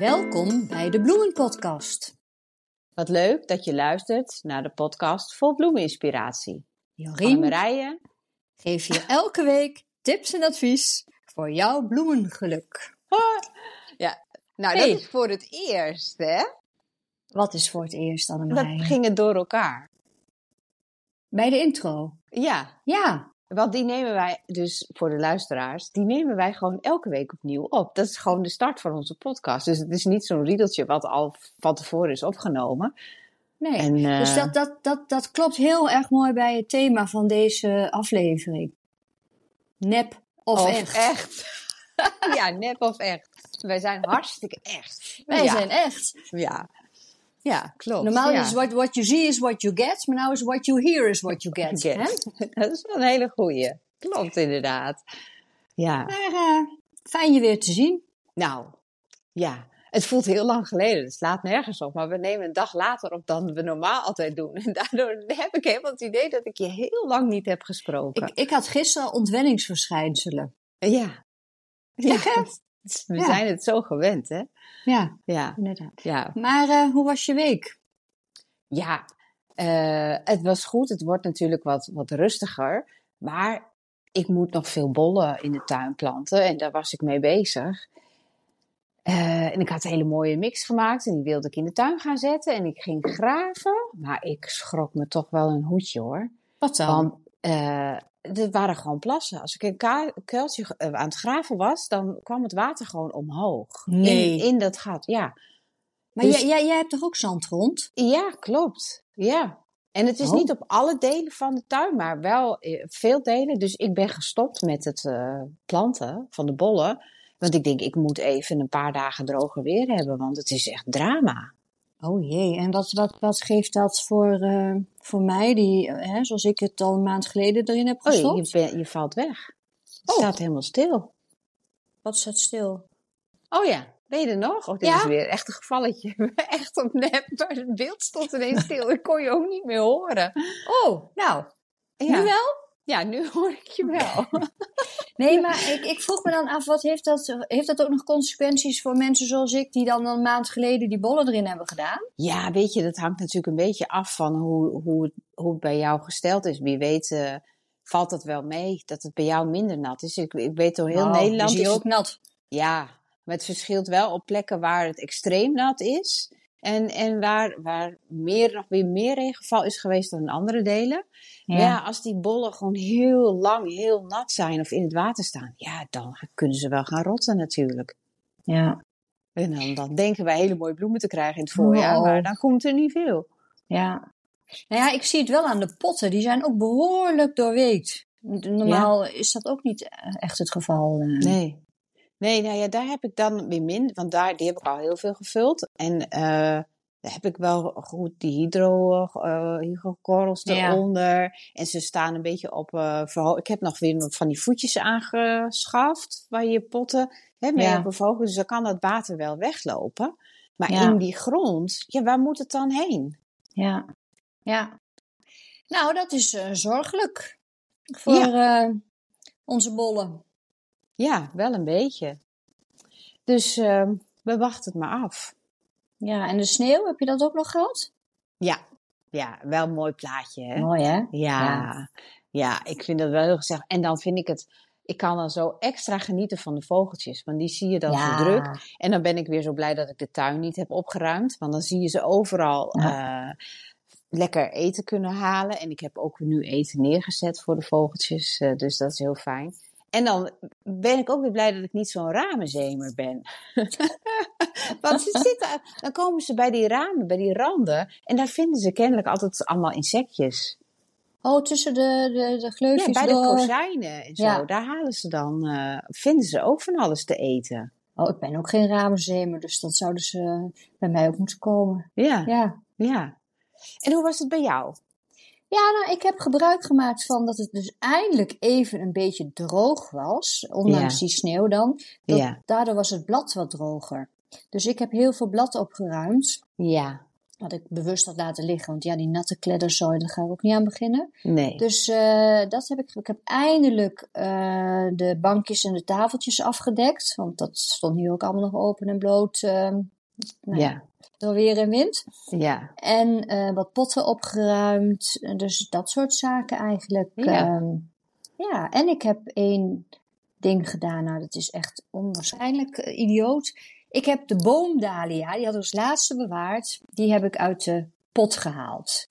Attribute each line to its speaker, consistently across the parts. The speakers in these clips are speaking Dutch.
Speaker 1: Welkom bij de Bloemenpodcast.
Speaker 2: Wat leuk dat je luistert naar de podcast vol bloemeninspiratie.
Speaker 1: Jorien
Speaker 2: Marije.
Speaker 1: geeft je elke week tips en advies voor jouw bloemengeluk.
Speaker 2: Ja, nou
Speaker 1: Hey.
Speaker 2: dat is voor het eerst, hè?
Speaker 1: Wat is voor het eerst,
Speaker 2: Dat
Speaker 1: Annemarije?
Speaker 2: ging het door elkaar.
Speaker 1: Bij de intro.
Speaker 2: Ja,
Speaker 1: Ja,
Speaker 2: want die nemen wij, dus voor de luisteraars, die nemen wij gewoon elke week opnieuw op. Dat is gewoon de start van onze podcast. Dus het is niet zo'n riedeltje wat al van tevoren is opgenomen.
Speaker 1: nee.
Speaker 2: En, eh,
Speaker 1: Dus dat, dat, dat, dat klopt heel erg mooi bij het thema van deze aflevering. Nep of, echt.
Speaker 2: ja, nep of echt. Wij zijn hartstikke echt.
Speaker 1: Wij
Speaker 2: ja.
Speaker 1: zijn echt.
Speaker 2: Ja, ja klopt.
Speaker 1: Normaal
Speaker 2: ja.
Speaker 1: is what, what you see is what you get, maar nou is what you hear is what you get.
Speaker 2: Get.
Speaker 1: hè?
Speaker 2: Dat is wel een hele goeie. Klopt inderdaad. Ja,
Speaker 1: Maar eh, fijn je weer te zien.
Speaker 2: nou, ja. Het voelt heel lang geleden, het slaat nergens op. Maar we nemen een dag later op dan we normaal altijd doen. En daardoor heb ik helemaal het idee dat ik je heel lang niet heb gesproken.
Speaker 1: Ik, ik had gisteren ontwenningsverschijnselen.
Speaker 2: Ja.
Speaker 1: Ja,
Speaker 2: ja. We
Speaker 1: Ja.
Speaker 2: zijn het zo gewend, hè?
Speaker 1: Ja,
Speaker 2: Ja,
Speaker 1: inderdaad.
Speaker 2: ja.
Speaker 1: Maar eh, hoe was je week?
Speaker 2: Ja, eh, het was goed. Het wordt natuurlijk wat, wat rustiger. Maar ik moet nog veel bollen in de tuin planten. En daar was ik mee bezig. Eh, en ik had een hele mooie mix gemaakt. En die wilde ik in de tuin gaan zetten. En ik ging graven. Maar ik schrok me toch wel een hoedje hoor.
Speaker 1: Wat dan?
Speaker 2: Want er waren gewoon plassen. Als ik een kuiltje eh, aan het graven was, dan kwam het water gewoon omhoog.
Speaker 1: Nee.
Speaker 2: In, in dat gat, ja.
Speaker 1: maar
Speaker 2: dus-
Speaker 1: jij, hebt toch ook zand rond?
Speaker 2: Ja, klopt. Ja. En het is
Speaker 1: Oh.
Speaker 2: niet op alle delen van de tuin, maar wel eh, veel delen. Dus ik ben gestopt met het eh, planten van de bollen. Want ik denk, ik moet even een paar dagen droger weer hebben, want het is echt drama.
Speaker 1: Oh jee, en wat, wat, wat geeft dat voor, eh, voor mij, die, eh, hè, zoals ik het al een maand geleden erin heb
Speaker 2: Oh, je,
Speaker 1: gestopt?
Speaker 2: je, ben- je valt weg. Het
Speaker 1: Oh.
Speaker 2: staat helemaal stil.
Speaker 1: Wat staat stil?
Speaker 2: Oh ja, ben je er nog? Oh, dit
Speaker 1: Ja.
Speaker 2: is weer echt een gevalletje. echt op nep, maar het beeld stond ineens stil. Ik kon je ook niet meer horen.
Speaker 1: Oh, nou,
Speaker 2: Ja.
Speaker 1: nu wel?
Speaker 2: Ja, nu hoor ik je wel.
Speaker 1: Nee, maar ik, ik vroeg me dan af, wat heeft dat, heeft dat ook nog consequenties voor mensen zoals ik, die dan een maand geleden die bollen erin hebben gedaan?
Speaker 2: Ja, weet je, dat hangt natuurlijk een beetje af van hoe, hoe, het, hoe het bij jou gesteld is. Wie weet eh, valt het wel mee dat het bij jou minder nat is. Ik, ik weet door heel
Speaker 1: Oh,
Speaker 2: Nederland...
Speaker 1: Is
Speaker 2: is
Speaker 1: ook nat?
Speaker 2: Ja, maar het verschilt wel op plekken waar het extreem nat is. En, en waar, waar meer, nog weer meer regenval is geweest dan in andere delen. Ja. ja, als die bollen gewoon heel lang heel nat zijn of in het water staan, ja, dan kunnen ze wel gaan rotten natuurlijk.
Speaker 1: ja.
Speaker 2: En dan, dan denken wij hele mooie bloemen te krijgen in het voorjaar, maar dan komt er niet veel.
Speaker 1: Ja. Nou ja, ik zie het wel aan de potten. Die zijn ook behoorlijk doorweekt. Normaal is dat ook niet eh, echt het geval. eh.
Speaker 2: Nee. Nee, nou ja, daar heb ik dan weer min, want daar, die heb ik al heel veel gevuld. En eh daar heb ik wel goed die hydro, eh hydrokorrels
Speaker 1: Ja.
Speaker 2: eronder. En ze staan een beetje op verhoog. Ik heb nog weer van die voetjes aangeschaft waar je potten hè, mee
Speaker 1: Ja.
Speaker 2: Dus dan kan dat water wel weglopen. Maar
Speaker 1: Ja.
Speaker 2: in die grond, ja, waar moet het dan heen?
Speaker 1: Ja. ja. Nou, dat is eh, zorgelijk voor onze bollen.
Speaker 2: Ja, wel een beetje. Dus eh, we wachten het maar af.
Speaker 1: Ja, en de sneeuw, heb je dat ook nog gehad?
Speaker 2: Ja, ja wel een mooi plaatje. Hè?
Speaker 1: Mooi, hè?
Speaker 2: Ja, ja.
Speaker 1: Ja.
Speaker 2: ik vind dat wel heel gezellig. En dan vind ik het, ik kan dan zo extra genieten van de vogeltjes, want die zie je dan zo druk. En dan ben ik weer zo blij dat ik de tuin niet heb opgeruimd, want dan zie je ze overal eh, lekker eten kunnen halen. En ik heb ook nu eten neergezet voor de vogeltjes, eh, dus dat is heel fijn. En dan ben ik ook weer blij dat ik niet zo'n ramenzemer ben. Want ze zitten, dan komen ze bij die ramen, bij die randen. En daar vinden ze kennelijk altijd allemaal insectjes.
Speaker 1: Oh, tussen de, de, de gleufjes
Speaker 2: Ja, bij de kozijnen en zo.
Speaker 1: Ja.
Speaker 2: Daar halen ze dan, eh, vinden ze ook van alles te eten.
Speaker 1: Oh, ik ben ook geen ramenzemer, dus dat zouden ze bij mij ook moeten komen.
Speaker 2: Ja, ja.
Speaker 1: Ja.
Speaker 2: En hoe was het bij jou?
Speaker 1: Ja, nou, ik heb gebruik gemaakt van dat het dus eindelijk even een beetje droog was, ondanks
Speaker 2: Ja.
Speaker 1: die sneeuw dan. Dat,
Speaker 2: Ja.
Speaker 1: Daardoor was het blad wat droger. Dus ik heb heel veel blad opgeruimd.
Speaker 2: Ja.
Speaker 1: Wat ik bewust had laten liggen. Want ja, die natte kledderzooi, daar ga ik ook niet aan beginnen.
Speaker 2: Nee.
Speaker 1: Dus uh, dat heb ik. Ik heb eindelijk uh, de bankjes en de tafeltjes afgedekt. Want dat stond hier ook allemaal nog open en bloot. Uh, nou, ja. Door weer en wind.
Speaker 2: Ja.
Speaker 1: En uh, wat potten opgeruimd. Dus dat soort zaken eigenlijk. Ja. Um, ja. En ik heb één ding gedaan. Nou, dat is echt onwaarschijnlijk uh, idioot. Ik heb de boomdalia, die had ik als laatste bewaard. Die heb ik uit de pot gehaald.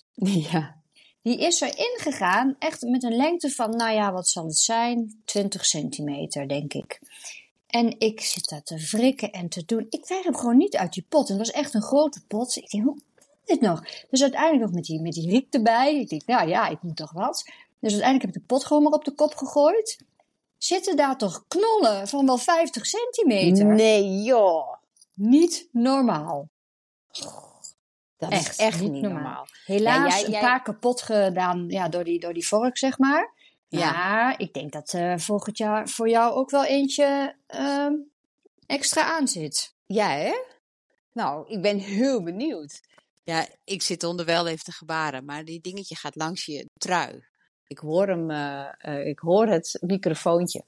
Speaker 2: Ja.
Speaker 1: Die is erin gegaan, echt met een lengte van, nou ja, wat zal het zijn? 20 centimeter, denk ik. En ik zit daar te wrikken en te doen. Ik krijg hem gewoon niet uit die pot. En het was echt een grote pot. Ik denk, hoe kan dit nog? Dus uiteindelijk nog met die, met die riek erbij. Ik denk, nou ja, ik moet toch wat. Dus uiteindelijk heb ik de pot gewoon maar op de kop gegooid. Zitten daar toch knollen van wel 50 centimeter?
Speaker 2: Nee, joh.
Speaker 1: Niet normaal.
Speaker 2: Dat echt, is echt niet, normaal. normaal.
Speaker 1: Helaas ja, jij, een paar kapot gedaan ja, door, die, door die vork, zeg maar. Ja, ja ik denk dat uh, volgend jaar voor jou ook wel eentje uh, extra aan zit.
Speaker 2: Ja, hè? Nou, ik ben heel benieuwd.
Speaker 3: Ja, ik zit onder wel even te gebaren, maar die dingetje gaat langs je trui.
Speaker 2: Ik hoor hem, uh, uh, ik hoor het microfoontje.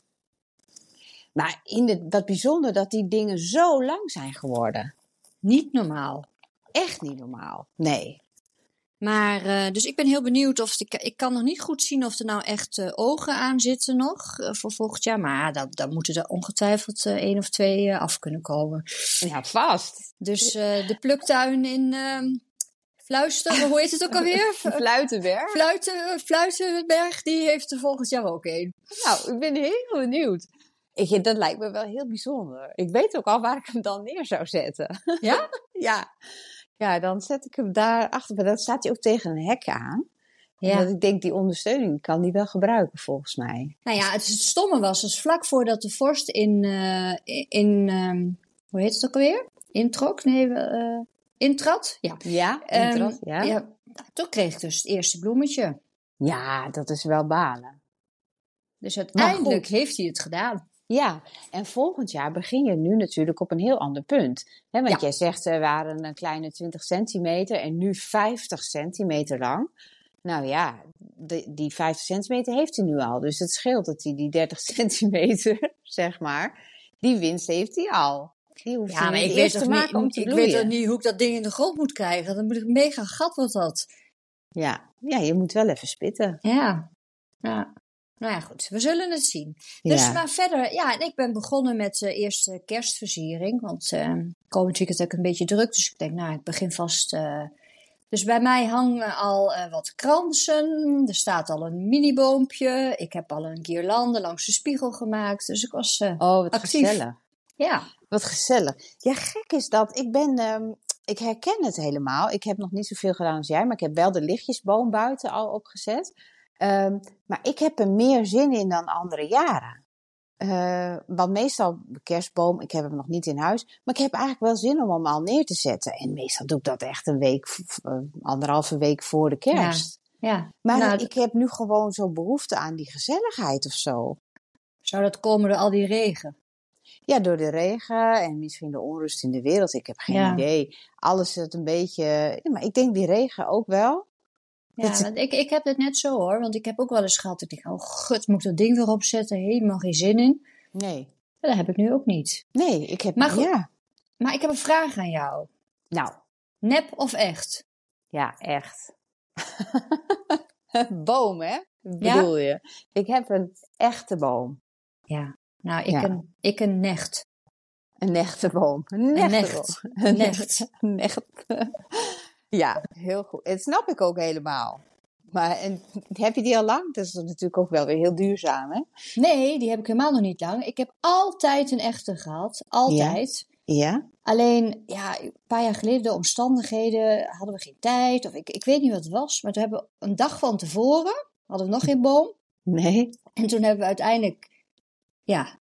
Speaker 2: Maar in de, wat bijzonder dat die dingen zo lang zijn geworden.
Speaker 1: Niet normaal.
Speaker 2: Echt niet normaal. Nee.
Speaker 1: Maar, uh, dus ik ben heel benieuwd of ik, ik kan nog niet goed zien of er nou echt uh, ogen aan zitten nog uh, voor volgend jaar. Maar dan, dan moeten er ongetwijfeld één of twee af kunnen komen.
Speaker 2: Ja, vast.
Speaker 1: Dus de pluktuin in ehm, Fluister, hoe heet het ook alweer?
Speaker 2: Fluitenberg.
Speaker 1: Fluiten, Fluitenberg, die heeft er volgend jaar ook één.
Speaker 2: Nou, ik ben heel benieuwd. Ik, dat lijkt me wel heel bijzonder. Ik weet ook al waar ik hem dan neer zou zetten.
Speaker 1: Ja?
Speaker 2: ja. Ja, dan zet ik hem daar achter. Maar dan staat hij ook tegen een hek aan. Ja. Omdat ik denk, die ondersteuning kan die wel gebruiken, volgens mij.
Speaker 1: Nou ja, het, het stomme was, dus vlak voordat de vorst in, uh, in um, hoe heet het ook alweer? Introk? Nee, uh, intrad? Ja.
Speaker 2: Ja, intrad, um, ja. ja.
Speaker 1: Toen kreeg ik dus het eerste bloemetje.
Speaker 2: Ja, dat is wel balen.
Speaker 1: Dus uiteindelijk heeft hij het gedaan.
Speaker 2: Ja, en volgend jaar begin je nu natuurlijk op een heel ander punt. He, want ja. jij zegt, er waren een kleine 20 centimeter en nu 50 centimeter lang. Nou ja, de, die 50 centimeter heeft hij nu al. Dus het scheelt dat hij die 30 centimeter, zeg maar, die winst heeft hij al. Die hoeft
Speaker 1: ja, maar ik weet, te maken niet, om te ik weet toch niet hoe ik dat ding in de grond moet krijgen. Dan moet ik mega gat wat dat.
Speaker 2: Ja, ja, je moet wel even spitten.
Speaker 1: Ja, ja. Nou ja, goed. We zullen het zien. Dus ja. maar verder, ja, en ik ben begonnen met de eerste kerstversiering. Want uh, komend weekend heb ik een beetje druk. Dus ik denk, nou, ik begin vast. Uh, dus bij mij hangen al uh, wat kransen. Er staat al een miniboompje. Ik heb al een guirlande langs de spiegel gemaakt. Dus ik was uh,
Speaker 2: Oh, wat
Speaker 1: actief.
Speaker 2: gezellig.
Speaker 1: Ja.
Speaker 2: Wat gezellig. Ja, gek is dat. Ik ben... Um, ik herken het helemaal. Ik heb nog niet zoveel gedaan als jij. Maar ik heb wel de lichtjesboom buiten al opgezet. Um, maar ik heb er meer zin in dan andere jaren. Uh, want meestal, kerstboom, ik heb hem nog niet in huis. Maar ik heb eigenlijk wel zin om hem al neer te zetten. En meestal doe ik dat echt een week, uh, anderhalve week voor de kerst.
Speaker 1: Ja. ja.
Speaker 2: Maar nou, ik heb nu gewoon zo behoefte aan die gezelligheid of zo.
Speaker 1: Zou dat komen door al die regen?
Speaker 2: Ja, door de regen en misschien de onrust in de wereld. Ik heb geen ja. idee. Alles het een beetje. Ja, maar ik denk die regen ook wel.
Speaker 1: Ja, want ik, ik heb het net zo hoor. Want ik heb ook wel eens gehad. Ik denk, oh god, moet ik dat ding weer opzetten? Helemaal geen zin in.
Speaker 2: Nee.
Speaker 1: Dat heb ik nu ook niet.
Speaker 2: Nee, ik heb...
Speaker 1: Maar goed,
Speaker 2: ja.
Speaker 1: maar ik heb een vraag aan jou.
Speaker 2: Nou.
Speaker 1: Nep of echt?
Speaker 2: Ja, echt. boom, hè? Bedoel ja? je? Ik heb een echte boom.
Speaker 1: Ja. Nou, ik, ja. Een, ik een necht.
Speaker 2: Een nechte boom. Een nechte
Speaker 1: Een necht.
Speaker 2: Een necht. Ja, heel goed. Dat snap ik ook helemaal. Maar en, heb je die al lang? Dat is natuurlijk ook wel weer heel duurzaam, hè?
Speaker 1: Nee, die heb ik helemaal nog niet lang. Ik heb altijd een echte gehad. Altijd.
Speaker 2: Ja. ja.
Speaker 1: Alleen, ja, een paar jaar geleden, de omstandigheden, hadden we geen tijd. Of ik, ik weet niet wat het was. Maar toen hebben we een dag van tevoren, hadden we nog geen boom.
Speaker 2: Nee.
Speaker 1: En toen hebben we uiteindelijk, ja,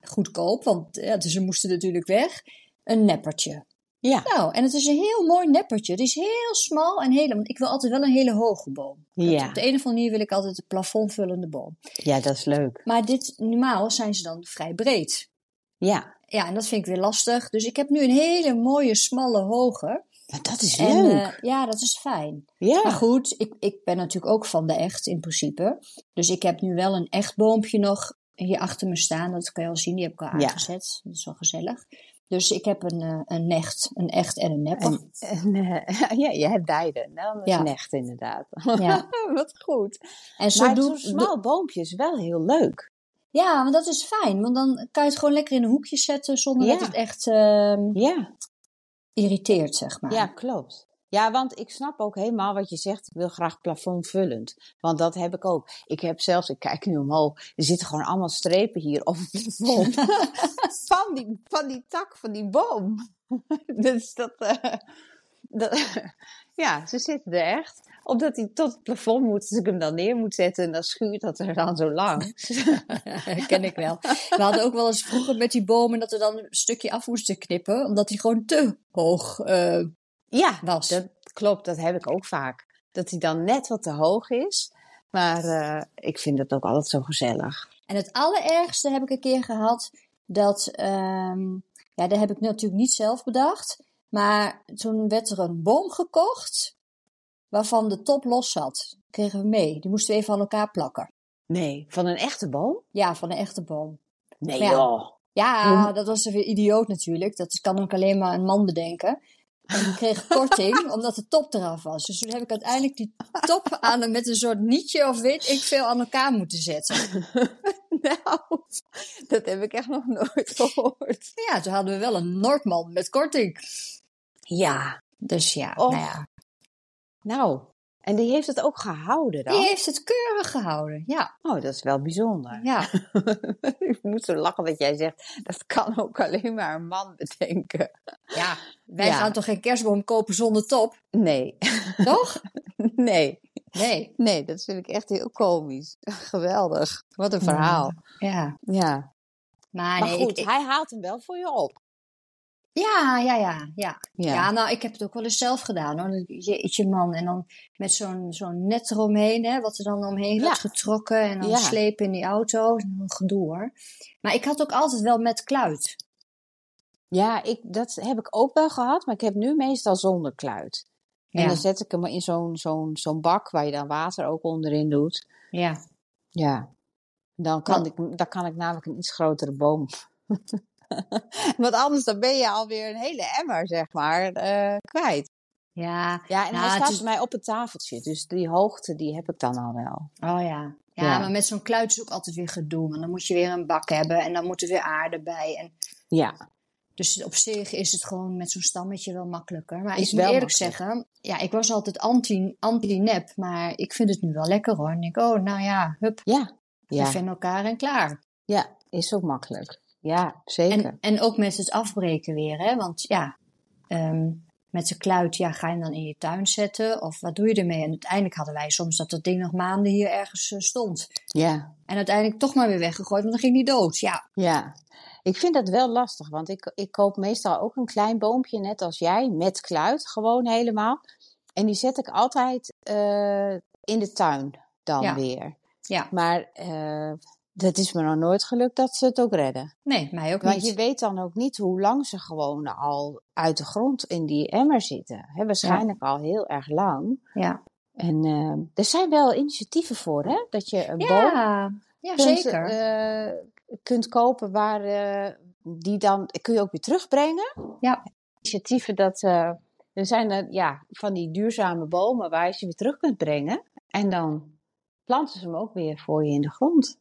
Speaker 1: goedkoop, want ja, dus ze moesten natuurlijk weg, een neppertje.
Speaker 2: Ja.
Speaker 1: Nou, en het is een heel mooi neppertje. Het is heel smal en heel... Want ik wil altijd wel een hele hoge boom.
Speaker 2: Ja.
Speaker 1: Op de een of andere manier wil ik altijd een plafondvullende boom.
Speaker 2: Ja, dat is leuk.
Speaker 1: Maar dit, normaal zijn ze dan vrij breed.
Speaker 2: Ja.
Speaker 1: Ja, en dat vind ik weer lastig. Dus ik heb nu een hele mooie, smalle, hoge.
Speaker 2: Maar dat is
Speaker 1: En,
Speaker 2: leuk.
Speaker 1: eh, ja, dat is fijn.
Speaker 2: ja.
Speaker 1: Maar goed, ik, ik ben natuurlijk ook van de echt in principe. Dus ik heb nu wel een echt boompje nog hier achter me staan. Dat kan je al zien, die heb ik al
Speaker 2: Ja.
Speaker 1: aangezet. Dat is wel gezellig. Dus ik heb een, eh, een necht, een echt en een nepper.
Speaker 2: Eh, ja, je hebt beide. Nou, dat is
Speaker 1: Ja.
Speaker 2: echt inderdaad.
Speaker 1: Ja.
Speaker 2: Wat goed.
Speaker 1: En zo
Speaker 2: maar zo'n smal boompje is wel heel leuk.
Speaker 1: Ja, maar dat is fijn. Want dan kan je het gewoon lekker in een hoekje zetten zonder
Speaker 2: Ja.
Speaker 1: dat het echt ehm,
Speaker 2: Ja.
Speaker 1: irriteert, zeg maar.
Speaker 2: Ja, klopt. Ja, want ik snap ook helemaal wat je zegt. Ik wil graag plafondvullend. Want dat heb ik ook. Ik heb zelfs, ik kijk nu omhoog, er zitten gewoon allemaal strepen hier op het plafond. van, die, van die tak van die boom. dus dat, eh, dat ja, ze zitten er echt. Omdat hij tot het plafond moet, dus ik hem dan neer moet zetten. En dan schuurt dat er dan zo lang.
Speaker 1: ken ik wel. We hadden ook wel eens vroeger met die bomen dat we dan een stukje af moesten knippen, omdat die gewoon te hoog eh,
Speaker 2: ja,
Speaker 1: was.
Speaker 2: dat klopt. Dat heb ik ook vaak. Dat hij dan net wat te hoog is. Maar eh, ik vind het ook altijd zo gezellig.
Speaker 1: En het allerergste heb ik een keer gehad dat, ehm, ja, dat heb ik natuurlijk niet zelf bedacht, maar toen werd er een boom gekocht waarvan de top los zat. Kregen we mee. Die moesten we even aan elkaar plakken.
Speaker 2: Nee, van een echte boom?
Speaker 1: Ja, van een echte boom.
Speaker 2: Nee
Speaker 1: Ja.
Speaker 2: joh.
Speaker 1: Ja, dat was weer idioot natuurlijk. Dat kan ook alleen maar een man bedenken. En kreeg korting omdat de top eraf was. Dus toen heb ik uiteindelijk die top aan met een soort nietje of weet ik veel aan elkaar moeten zetten.
Speaker 2: nou, dat heb ik echt nog nooit gehoord.
Speaker 1: Ja, toen hadden we wel een Noordman met korting.
Speaker 2: Ja.
Speaker 1: Dus ja, nou ja.
Speaker 2: Nou, en die heeft het ook gehouden dan?
Speaker 1: Die heeft het keurig gehouden. Ja,
Speaker 2: Oh, dat is wel bijzonder.
Speaker 1: ja.
Speaker 2: ik moet zo lachen dat jij zegt, dat kan ook alleen maar een man bedenken.
Speaker 1: ja. Wij
Speaker 2: Ja.
Speaker 1: gaan toch geen kerstboom kopen zonder top?
Speaker 2: Nee,
Speaker 1: Toch?
Speaker 2: nee,
Speaker 1: Nee.
Speaker 2: nee, dat vind ik echt heel komisch. Geweldig. Wat een verhaal.
Speaker 1: Ja.
Speaker 2: Ja.
Speaker 1: Maar,
Speaker 2: Maar
Speaker 1: nee,
Speaker 2: goed,
Speaker 1: ik- ik-
Speaker 2: hij haalt hem wel voor je op.
Speaker 1: ja, ja, ja, ja.
Speaker 2: Ja.
Speaker 1: Ja, nou, ik heb het ook wel eens zelf gedaan hoor. Jeetje man, en dan met zo'n zo'n net eromheen, hè, wat er dan omheen
Speaker 2: Ja.
Speaker 1: wordt getrokken en dan
Speaker 2: Ja.
Speaker 1: slepen in die auto. Een gedoe hoor. Maar ik had ook altijd wel met kluit.
Speaker 2: Ja, ik, dat heb ik ook wel gehad, maar ik heb nu meestal zonder kluit. En
Speaker 1: Ja.
Speaker 2: dan zet ik hem in zo'n zo'n zo'n bak waar je dan water ook onderin doet.
Speaker 1: Ja.
Speaker 2: Ja. Dan kan, ik, dan kan ik namelijk een iets grotere boom. Want anders dan ben je alweer een hele emmer, zeg maar, eh, kwijt.
Speaker 1: Ja.
Speaker 2: Ja, en
Speaker 1: Nou,
Speaker 2: hij
Speaker 1: het
Speaker 2: staat
Speaker 1: is-
Speaker 2: bij mij op het tafeltje. Dus die hoogte, die heb ik dan al wel.
Speaker 1: Oh ja. Ja,
Speaker 2: Ja.
Speaker 1: maar met zo'n kluit is ook altijd weer gedoe. Want dan moet je weer een bak hebben en dan moet er weer aarde bij. En
Speaker 2: Ja.
Speaker 1: Dus op zich is het gewoon met zo'n stammetje wel makkelijker. Maar
Speaker 2: Is
Speaker 1: ik moet eerlijk
Speaker 2: makkelijk.
Speaker 1: zeggen, ja, ik was altijd anti- anti-nep, maar ik vind het nu wel lekker hoor. En ik, oh, nou ja, hup,
Speaker 2: Ja. Ja.
Speaker 1: even in elkaar en klaar.
Speaker 2: ja, is ook makkelijk. Ja, zeker.
Speaker 1: En, en ook met het afbreken weer, hè. Want ja, ehm, met de kluit, ja, ga je hem dan in je tuin zetten? Of wat doe je ermee? En uiteindelijk hadden wij soms dat dat ding nog maanden hier ergens eh, stond.
Speaker 2: Ja.
Speaker 1: En uiteindelijk toch maar weer weggegooid, want dan ging die dood. Ja,
Speaker 2: Ja, ik vind dat wel lastig, want ik, ik koop meestal ook een klein boompje, net als jij, met kluit, gewoon helemaal. En die zet ik altijd eh, in de tuin dan
Speaker 1: Ja.
Speaker 2: weer.
Speaker 1: ja.
Speaker 2: Maar eh dat is me nog nooit gelukt dat ze het ook redden.
Speaker 1: Nee, mij ook
Speaker 2: Want
Speaker 1: niet.
Speaker 2: je weet dan ook niet hoe lang ze gewoon al uit de grond in die emmer zitten. Waarschijnlijk al heel erg lang.
Speaker 1: Ja,
Speaker 2: En eh, er zijn wel initiatieven voor, hè? Dat je een boom
Speaker 1: ja,
Speaker 2: kunt,
Speaker 1: zeker.
Speaker 2: eh, kunt kopen waar eh, die dan kun je ook weer terugbrengen.
Speaker 1: Ja.
Speaker 2: Initiatieven dat er zijn er ja van die duurzame bomen waar je ze weer terug kunt brengen en dan planten ze hem ook weer voor je in de grond.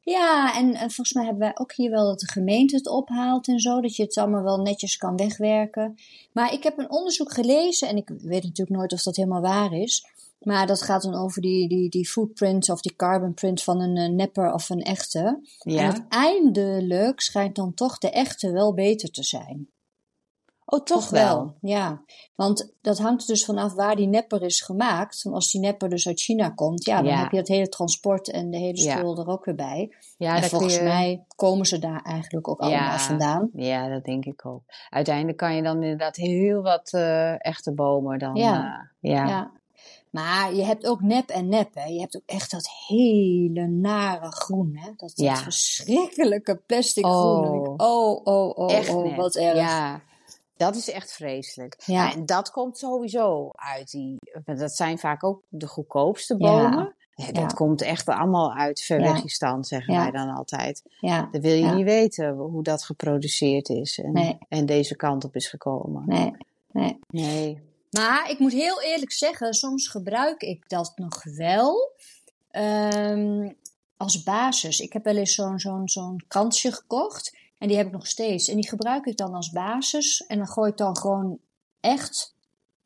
Speaker 1: Ja, en, en volgens mij hebben wij ook hier wel dat de gemeente het ophaalt en zo, dat je het allemaal wel netjes kan wegwerken. Maar ik heb een onderzoek gelezen, en ik weet natuurlijk nooit of dat helemaal waar is, maar dat gaat dan over die, die, die footprint of die carbon print van een eh, nepper of een echte. En
Speaker 2: Ja.
Speaker 1: uiteindelijk schijnt dan toch de echte wel beter te zijn.
Speaker 2: Oh, toch wel.
Speaker 1: Ja, want dat hangt dus vanaf waar die nepper is gemaakt. Want als die nepper dus uit China komt, ja, dan
Speaker 2: Ja.
Speaker 1: heb je het hele transport en de hele
Speaker 2: Ja.
Speaker 1: spul er ook weer bij.
Speaker 2: Ja,
Speaker 1: en volgens
Speaker 2: je-
Speaker 1: mij komen ze daar eigenlijk ook allemaal
Speaker 2: Ja.
Speaker 1: vandaan.
Speaker 2: Ja, dat denk ik ook. Uiteindelijk kan je dan inderdaad heel wat eh, echte bomen dan.
Speaker 1: Ja.
Speaker 2: eh, ja.
Speaker 1: Ja. Maar je hebt ook nep en nep, hè. Je hebt ook echt dat hele nare groen, hè. Dat, dat
Speaker 2: Ja.
Speaker 1: verschrikkelijke plastic groen.
Speaker 2: Oh.
Speaker 1: Oh, oh, oh,
Speaker 2: Echt
Speaker 1: oh, wat erg.
Speaker 2: Ja, Dat is echt vreselijk.
Speaker 1: Ja.
Speaker 2: En dat komt sowieso uit die. Dat zijn vaak ook de goedkoopste bomen. Ja, dat
Speaker 1: Ja.
Speaker 2: komt echt allemaal uit. Verwegistan, zeggen wij dan altijd.
Speaker 1: Ja,
Speaker 2: Dan wil je niet weten hoe dat geproduceerd is en,
Speaker 1: Nee.
Speaker 2: en deze kant op is gekomen.
Speaker 1: nee, nee.
Speaker 2: Nee.
Speaker 1: Maar ik moet heel eerlijk zeggen, soms gebruik ik dat nog wel ehm, als basis. Ik heb wel eens zo'n zo'n zo'n kansje gekocht en die heb ik nog steeds. En die gebruik ik dan als basis en dan gooi ik dan gewoon echt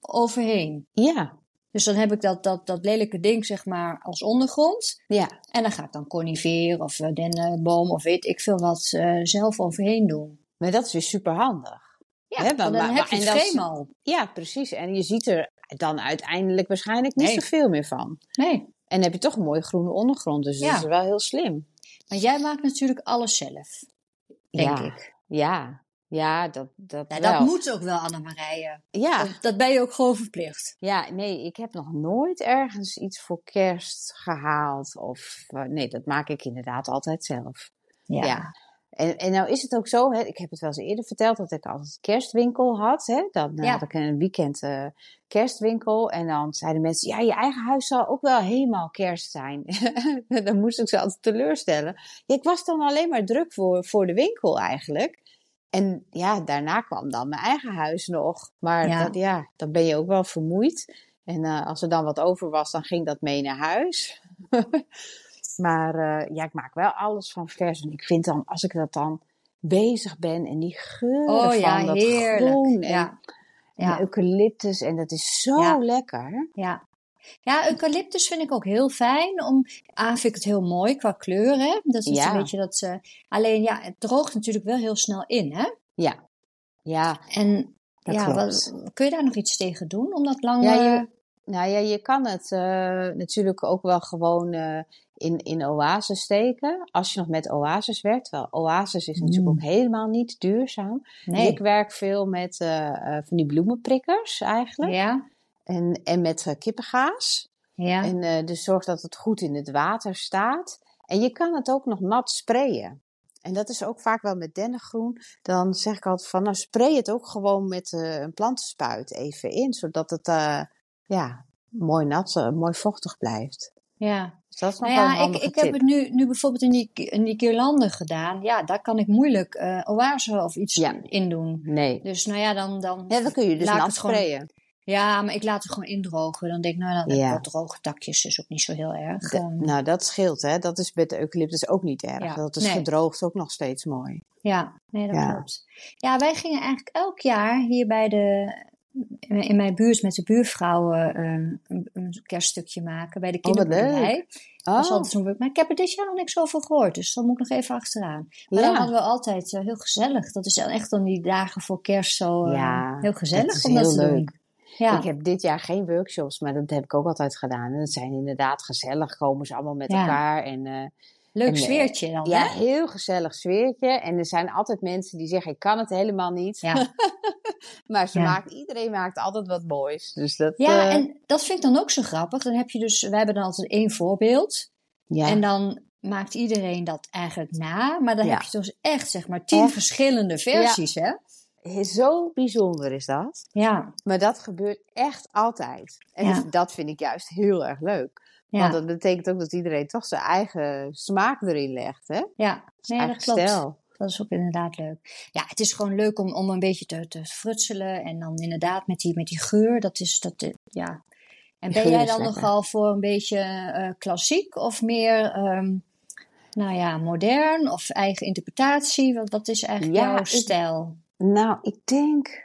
Speaker 1: overheen.
Speaker 2: Ja,
Speaker 1: Dus dan heb ik dat, dat, dat lelijke ding zeg maar als ondergrond.
Speaker 2: ja.
Speaker 1: En dan ga ik dan conifeer of eh, dennenboom of weet ik veel wat eh, zelf overheen doen.
Speaker 2: Maar dat is weer super handig.
Speaker 1: Ja, dan
Speaker 2: maar- maar-
Speaker 1: heb je het frame al.
Speaker 2: Ja, precies. En je ziet er dan uiteindelijk waarschijnlijk niet
Speaker 1: Nee.
Speaker 2: zoveel meer van.
Speaker 1: Nee,
Speaker 2: En dan heb je toch een mooie groene ondergrond. Dus
Speaker 1: Ja.
Speaker 2: dat is wel heel slim.
Speaker 1: want jij maakt natuurlijk alles zelf, denk
Speaker 2: ja.
Speaker 1: ik.
Speaker 2: Ja, ja dat, dat
Speaker 1: Ja,
Speaker 2: wel.
Speaker 1: dat moet ook wel, Annemarije.
Speaker 2: Ja.
Speaker 1: Dat, dat ben je ook gewoon verplicht.
Speaker 2: ja, nee, ik heb nog nooit ergens iets voor kerst gehaald. Of eh, nee, dat maak ik inderdaad altijd zelf. Ja. En, en nou is het ook zo, hè, ik heb het wel eens eerder verteld, dat ik altijd een kerstwinkel had. Hè? Dan eh,
Speaker 1: Ja.
Speaker 2: had ik een weekend eh, kerstwinkel. En dan zeiden mensen, ja, je eigen huis zal ook wel helemaal kerst zijn. dan moest ik ze altijd teleurstellen. Ja, ik was dan alleen maar druk voor, voor de winkel eigenlijk. En ja, daarna kwam dan mijn eigen huis nog. Maar
Speaker 1: Ja.
Speaker 2: Dat, ja, dan ben je ook wel vermoeid. En eh, als er dan wat over was, dan ging dat mee naar huis. maar eh, ja, ik maak wel alles van vers. En ik vind dan, als ik dat dan bezig ben en die geuren
Speaker 1: Oh
Speaker 2: van
Speaker 1: ja,
Speaker 2: dat
Speaker 1: heerlijk.
Speaker 2: groen en,
Speaker 1: Ja.
Speaker 2: en eucalyptus. En dat is zo
Speaker 1: Ja.
Speaker 2: lekker.
Speaker 1: Ja. Ja, eucalyptus vind ik ook heel fijn. Om, A, vind ik het heel mooi qua kleur, hè. Dat is
Speaker 2: Ja.
Speaker 1: een beetje dat ze... Alleen, ja, het droogt natuurlijk wel heel snel in, hè.
Speaker 2: Ja, ja,
Speaker 1: En
Speaker 2: dat
Speaker 1: ja, wat, kun je daar nog iets tegen doen? Om dat lang...
Speaker 2: Ja, je- Nou ja, je kan het eh, natuurlijk ook wel gewoon eh, in, in oases steken. Als je nog met oases werkt. Wel, oases is natuurlijk
Speaker 1: Mm.
Speaker 2: ook helemaal niet duurzaam.
Speaker 1: Nee.
Speaker 2: ik werk veel met eh, eh, van die bloemenprikkers eigenlijk.
Speaker 1: Ja,
Speaker 2: En, en met eh, kippengaas.
Speaker 1: ja.
Speaker 2: En dus zorg dat het goed in het water staat. En je kan het ook nog nat sprayen. En dat is ook vaak wel met dennengroen. Dan zeg ik altijd van, nou spray het ook gewoon met een plantenspuit even in. Zodat het ja, mooi nat, mooi vochtig blijft.
Speaker 1: Ja.
Speaker 2: Dus dat is nog
Speaker 1: Nou
Speaker 2: wel een
Speaker 1: ja, ik, ik
Speaker 2: tip.
Speaker 1: heb het nu, nu bijvoorbeeld in die, in die gedaan. Ja, daar kan ik moeilijk eh oase of iets
Speaker 2: Ja.
Speaker 1: in doen.
Speaker 2: Nee.
Speaker 1: Dus nou ja, dan... dan
Speaker 2: Ja, dan kun je dus nat sprayen.
Speaker 1: Ja, maar ik laat het gewoon indrogen. Dan denk ik, nou, dan
Speaker 2: Ja.
Speaker 1: wat droge takjes. is ook niet zo heel erg.
Speaker 2: De- nou, dat scheelt hè. Dat is met de eucalyptus ook niet erg.
Speaker 1: Ja,
Speaker 2: Dat is
Speaker 1: nee.
Speaker 2: gedroogd ook nog steeds mooi.
Speaker 1: ja, nee, dat
Speaker 2: Ja.
Speaker 1: klopt. Ja, wij gingen eigenlijk elk jaar hier bij de... In mijn buurt met de buurvrouwen ehm, een, een kerststukje maken. Bij de
Speaker 2: Oh,
Speaker 1: kinderboerderij. Dat is
Speaker 2: Oh,
Speaker 1: altijd zo'n leuk- Maar ik heb er dit jaar nog niks over gehoord. Dus dan moet ik nog even achteraan. Maar
Speaker 2: Ja.
Speaker 1: dan hadden we altijd eh, heel gezellig. Dat is echt dan die dagen voor kerst zo eh,
Speaker 2: Ja,
Speaker 1: heel gezellig
Speaker 2: het is
Speaker 1: dat
Speaker 2: heel
Speaker 1: te
Speaker 2: leuk.
Speaker 1: doen. Ja,
Speaker 2: Ik heb dit jaar geen workshops, maar dat heb ik ook altijd gedaan. En dat zijn inderdaad gezellig, komen ze allemaal met elkaar. En, eh,
Speaker 1: leuk
Speaker 2: en, eh,
Speaker 1: sfeertje dan,
Speaker 2: ja,
Speaker 1: hè?
Speaker 2: heel gezellig sfeertje. En er zijn altijd mensen die zeggen, ik kan het helemaal niet.
Speaker 1: Ja.
Speaker 2: maar ze
Speaker 1: Ja.
Speaker 2: maakt, iedereen maakt altijd wat moois. Dus dat,
Speaker 1: Ja,
Speaker 2: eh,
Speaker 1: en dat vind ik dan ook zo grappig. Dan heb je dus, wij hebben dan altijd één voorbeeld.
Speaker 2: ja.
Speaker 1: En dan maakt iedereen dat eigenlijk na. Maar dan heb je dus echt, zeg maar, tien
Speaker 2: Echt.
Speaker 1: verschillende versies, hè?
Speaker 2: Zo bijzonder is dat.
Speaker 1: Ja,
Speaker 2: Maar dat gebeurt echt altijd. En
Speaker 1: Ja.
Speaker 2: dus dat vind ik juist heel erg leuk.
Speaker 1: ja,
Speaker 2: Want dat betekent ook dat iedereen toch zijn eigen smaak erin legt. Hè?
Speaker 1: ja. Nee, dat klopt.
Speaker 2: stijl.
Speaker 1: Dat is ook inderdaad leuk. Ja, het is gewoon leuk om, om een beetje te, te frutselen. En dan inderdaad met die, met die geur. Dat is, dat, eh, ja. En ben jij dan nogal voor een beetje eh, klassiek of meer, ehm, nou ja, modern of eigen interpretatie? Wat, wat is eigenlijk
Speaker 2: Ja,
Speaker 1: jouw stijl?
Speaker 2: Nou, ik denk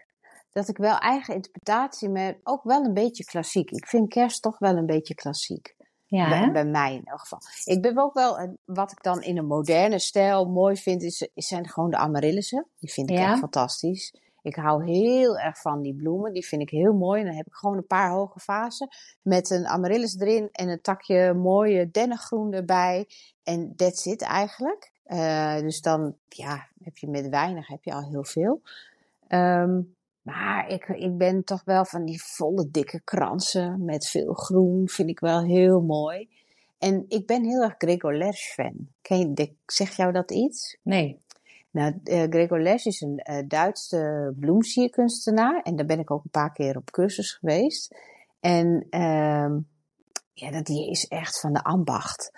Speaker 2: dat ik wel eigen interpretatie, maar ook wel een beetje klassiek. Ik vind kerst toch wel een beetje klassiek.
Speaker 1: Ja,
Speaker 2: bij, mij in elk geval. Ik ben ook wel, een- wat ik dan in een moderne stijl mooi vind, is, is zijn gewoon de amaryllissen. Die vind ik
Speaker 1: Ja.
Speaker 2: echt fantastisch. Ik hou heel erg van die bloemen. Die vind ik heel mooi. En dan heb ik gewoon een paar hoge vazen met een amaryllis erin en een takje mooie dennengroen erbij. En that's it eigenlijk. Eh, dus dan ja, heb je met weinig heb je al heel veel. Ehm, maar ik, ik ben toch wel van die volle dikke kransen met veel groen. Vind ik wel heel mooi. En ik ben heel erg Gregor Lersch fan. Ken je, de- zeg jou dat iets?
Speaker 1: Nee.
Speaker 2: Nou, uh, Gregor Lesch is een uh, Duitse bloemsierkunstenaar. En daar ben ik ook een paar keer op cursus geweest. En uh, ja, dat, die is echt van de ambacht.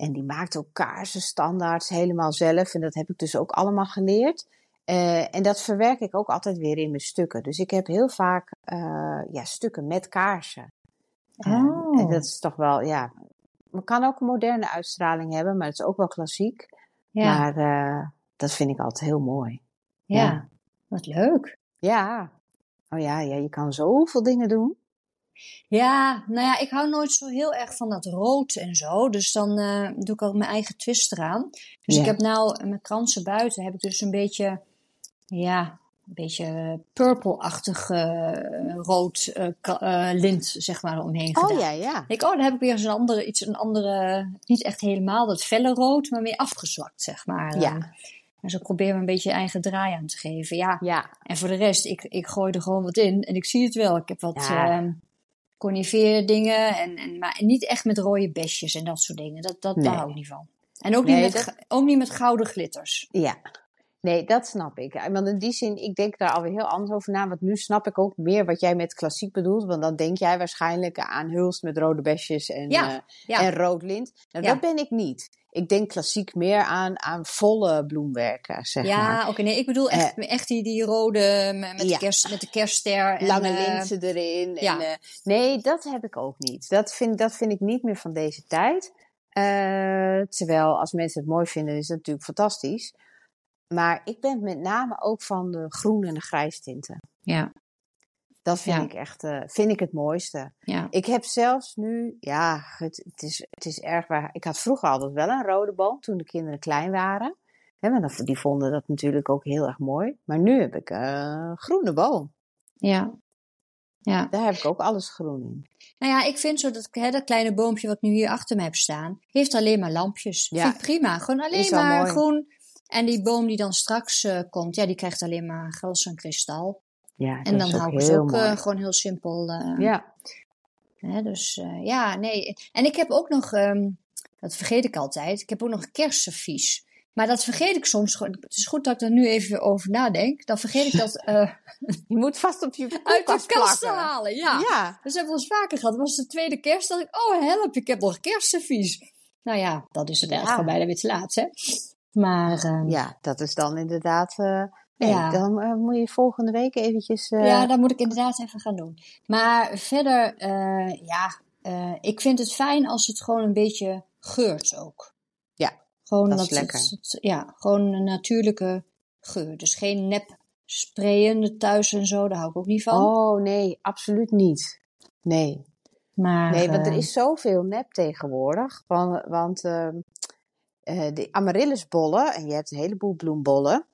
Speaker 2: En die maakt ook kaarsen standaards helemaal zelf. En dat heb ik dus ook allemaal geleerd. Uh, en dat verwerk ik ook altijd weer in mijn stukken. Dus ik heb heel vaak ja, stukken met kaarsen.
Speaker 1: Oh.
Speaker 2: En dat is toch wel, ja. Het kan ook een moderne uitstraling hebben, maar het is ook wel klassiek.
Speaker 1: Ja.
Speaker 2: Maar uh, dat vind ik altijd heel mooi.
Speaker 1: Ja,
Speaker 2: Ja.
Speaker 1: wat leuk.
Speaker 2: Ja. Oh ja, ja, je kan zoveel dingen doen.
Speaker 1: Ja, nou ja, ik hou nooit zo heel erg van dat rood en zo. Dus dan eh, doe ik ook mijn eigen twist eraan. Dus
Speaker 2: Ja.
Speaker 1: ik heb nou mijn kransen buiten, heb ik dus een beetje, ja, een beetje purple-achtig eh, rood eh, eh, lint, zeg maar, omheen gedaan.
Speaker 2: Oh ja, ja.
Speaker 1: Ik oh, dan heb ik weer eens een andere, iets, een andere, niet echt helemaal dat felle rood, maar meer afgezwakt, zeg maar.
Speaker 2: Ja.
Speaker 1: Eh, En zo probeer me een beetje je eigen draai aan te geven. Ja,
Speaker 2: Ja,
Speaker 1: en voor de rest, ik, ik gooi er gewoon wat in en ik zie het wel. Ik heb wat
Speaker 2: Ja.
Speaker 1: Conifeer dingen, en, en, maar niet echt met rode besjes en dat soort dingen. Dat, dat,
Speaker 2: Nee.
Speaker 1: Daar hou ik niet van. En ook,
Speaker 2: Nee,
Speaker 1: niet met,
Speaker 2: dat-
Speaker 1: ook niet met gouden glitters.
Speaker 2: ja. Nee, dat snap ik. Ja, Want in die zin, ik denk daar alweer heel anders over na. Want nu snap ik ook meer wat jij met klassiek bedoelt. Want dan denk jij waarschijnlijk aan hulst met rode besjes en,
Speaker 1: Ja,
Speaker 2: eh,
Speaker 1: ja.
Speaker 2: en rood lint. Nou,
Speaker 1: Ja.
Speaker 2: dat ben ik niet. Ik denk klassiek meer aan, aan volle bloemwerken, zeg maar.
Speaker 1: Ja, oké, nee, ik bedoel echt, echt die, die rode met,
Speaker 2: ja.
Speaker 1: de, kerst, met de kerstster. En,
Speaker 2: lange
Speaker 1: eh,
Speaker 2: linten erin.
Speaker 1: ja.
Speaker 2: En, eh, nee, dat heb ik ook niet. Dat vind, dat vind ik niet meer van deze tijd. Eh, terwijl als mensen het mooi vinden, is het natuurlijk fantastisch. Maar ik ben met name ook van de groen en de grijs tinten.
Speaker 1: Ja,
Speaker 2: Dat vind
Speaker 1: Ja.
Speaker 2: ik echt eh, vind ik het mooiste.
Speaker 1: ja.
Speaker 2: Ik heb zelfs nu, ja, het, het, is, het is erg waar. Ik had vroeger altijd wel een rode boom toen de kinderen klein waren. Hè, maar die vonden dat natuurlijk ook heel erg mooi. Maar nu heb ik een groene boom.
Speaker 1: ja. Ja.
Speaker 2: Daar heb ik ook alles groen in.
Speaker 1: Nou ja, ik vind zo dat, hè, dat kleine boompje wat nu hier achter me heb staan, heeft alleen maar lampjes.
Speaker 2: Ja.
Speaker 1: Vind ik prima. Gewoon alleen maar
Speaker 2: mooi.
Speaker 1: groen. En die boom die dan straks eh, komt, ja, die krijgt alleen maar glas en kristal.
Speaker 2: Ja,
Speaker 1: En
Speaker 2: dat
Speaker 1: dan hou ik ze
Speaker 2: heel
Speaker 1: ook eh, gewoon heel simpel. eh,
Speaker 2: Ja,
Speaker 1: hè, dus ja, nee. En ik heb ook nog, ehm, dat vergeet ik altijd, ik heb ook nog kerstservies. Maar dat vergeet ik soms gewoon. Het is goed dat ik er nu even over nadenk. Dan vergeet ik dat
Speaker 2: je moet vast op je
Speaker 1: uit de
Speaker 2: koelkast
Speaker 1: kast halen. Ja.
Speaker 2: Ja,
Speaker 1: Dus hebben we ons vaker gehad. Het was de tweede kerst. dat ik, oh help, ik heb nog kerstservies. Nou ja, dat is het
Speaker 2: Ja.
Speaker 1: eigenlijk bijna weer te laat, hè. Maar ehm, ja.
Speaker 2: dat is dan inderdaad. eh, nee,
Speaker 1: Ja.
Speaker 2: Dan eh, moet je volgende week eventjes. eh,
Speaker 1: ja, dat moet ik inderdaad even gaan doen. Maar verder, eh, ja, eh, ik vind het fijn als het gewoon een beetje geurt ook.
Speaker 2: Ja,
Speaker 1: gewoon
Speaker 2: dat is lekker.
Speaker 1: het- ja, gewoon een natuurlijke geur. Dus geen nep sprayen thuis en zo, daar hou ik ook niet van.
Speaker 2: Oh nee, absoluut niet. Nee.
Speaker 1: maar,
Speaker 2: Nee, want er
Speaker 1: eh,
Speaker 2: is zoveel nep tegenwoordig. Want, want ehm, eh, de amaryllisbollen, en je hebt een heleboel bloembollen.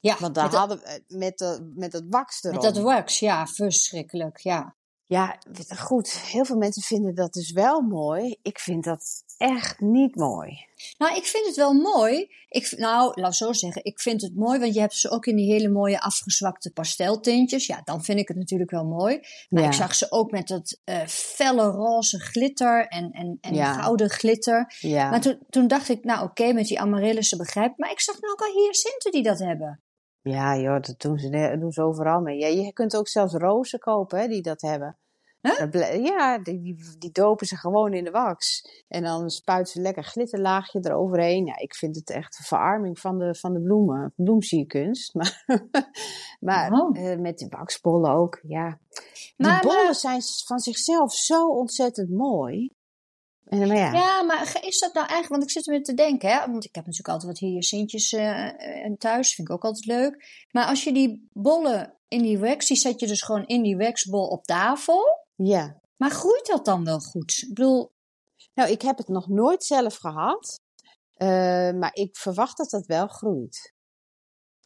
Speaker 1: ja,
Speaker 2: Want daar
Speaker 1: met, dat-
Speaker 2: hadden we met, de, met dat wax erom.
Speaker 1: met dat wax, ja, verschrikkelijk, ja.
Speaker 2: Ja, goed. Heel veel mensen vinden dat dus wel mooi. Ik vind dat echt niet mooi.
Speaker 1: Nou, ik vind het wel mooi. Ik, nou, laat ik zo zeggen. Ik vind het mooi, want je hebt ze ook in die hele mooie afgezwakte pasteltintjes. Ja, dan vind ik het natuurlijk wel mooi. Maar
Speaker 2: Ja.
Speaker 1: ik zag ze ook met dat eh, felle roze glitter en, en, en
Speaker 2: Ja.
Speaker 1: gouden glitter.
Speaker 2: Ja.
Speaker 1: Maar toen, toen dacht ik, nou oké, met die amaryllische begrijp ik. Maar ik zag nou ook al hyacinten die dat hebben.
Speaker 2: Ja, joh, dat doen ze, dat doen ze overal mee. Ja, je kunt ook zelfs rozen kopen hè, die dat hebben.
Speaker 1: Huh?
Speaker 2: Ja, die, die, die dopen ze gewoon in de wax. En dan spuiten ze lekker glitterlaagje eroverheen. Ja, ik vind het echt een verarming van de, van de bloemen. Bloemsierkunst. Maar, maar
Speaker 1: Oh.
Speaker 2: eh, met die waxbollen ook, ja. Die
Speaker 1: Maar-
Speaker 2: bollen
Speaker 1: maar-
Speaker 2: zijn van zichzelf zo ontzettend mooi. En, maar ja,
Speaker 1: Ja, maar is dat nou eigenlijk, want ik zit er weer te denken, hè? want ik heb natuurlijk altijd wat hyacintjes eh, eh, thuis, vind ik ook altijd leuk. Maar als je die bollen in die wax, die zet je dus gewoon in die waxbol op tafel.
Speaker 2: ja.
Speaker 1: Maar groeit dat dan wel goed? Ik bedoel,
Speaker 2: Nou, ik heb het nog nooit zelf gehad. eh, maar ik verwacht dat dat wel groeit.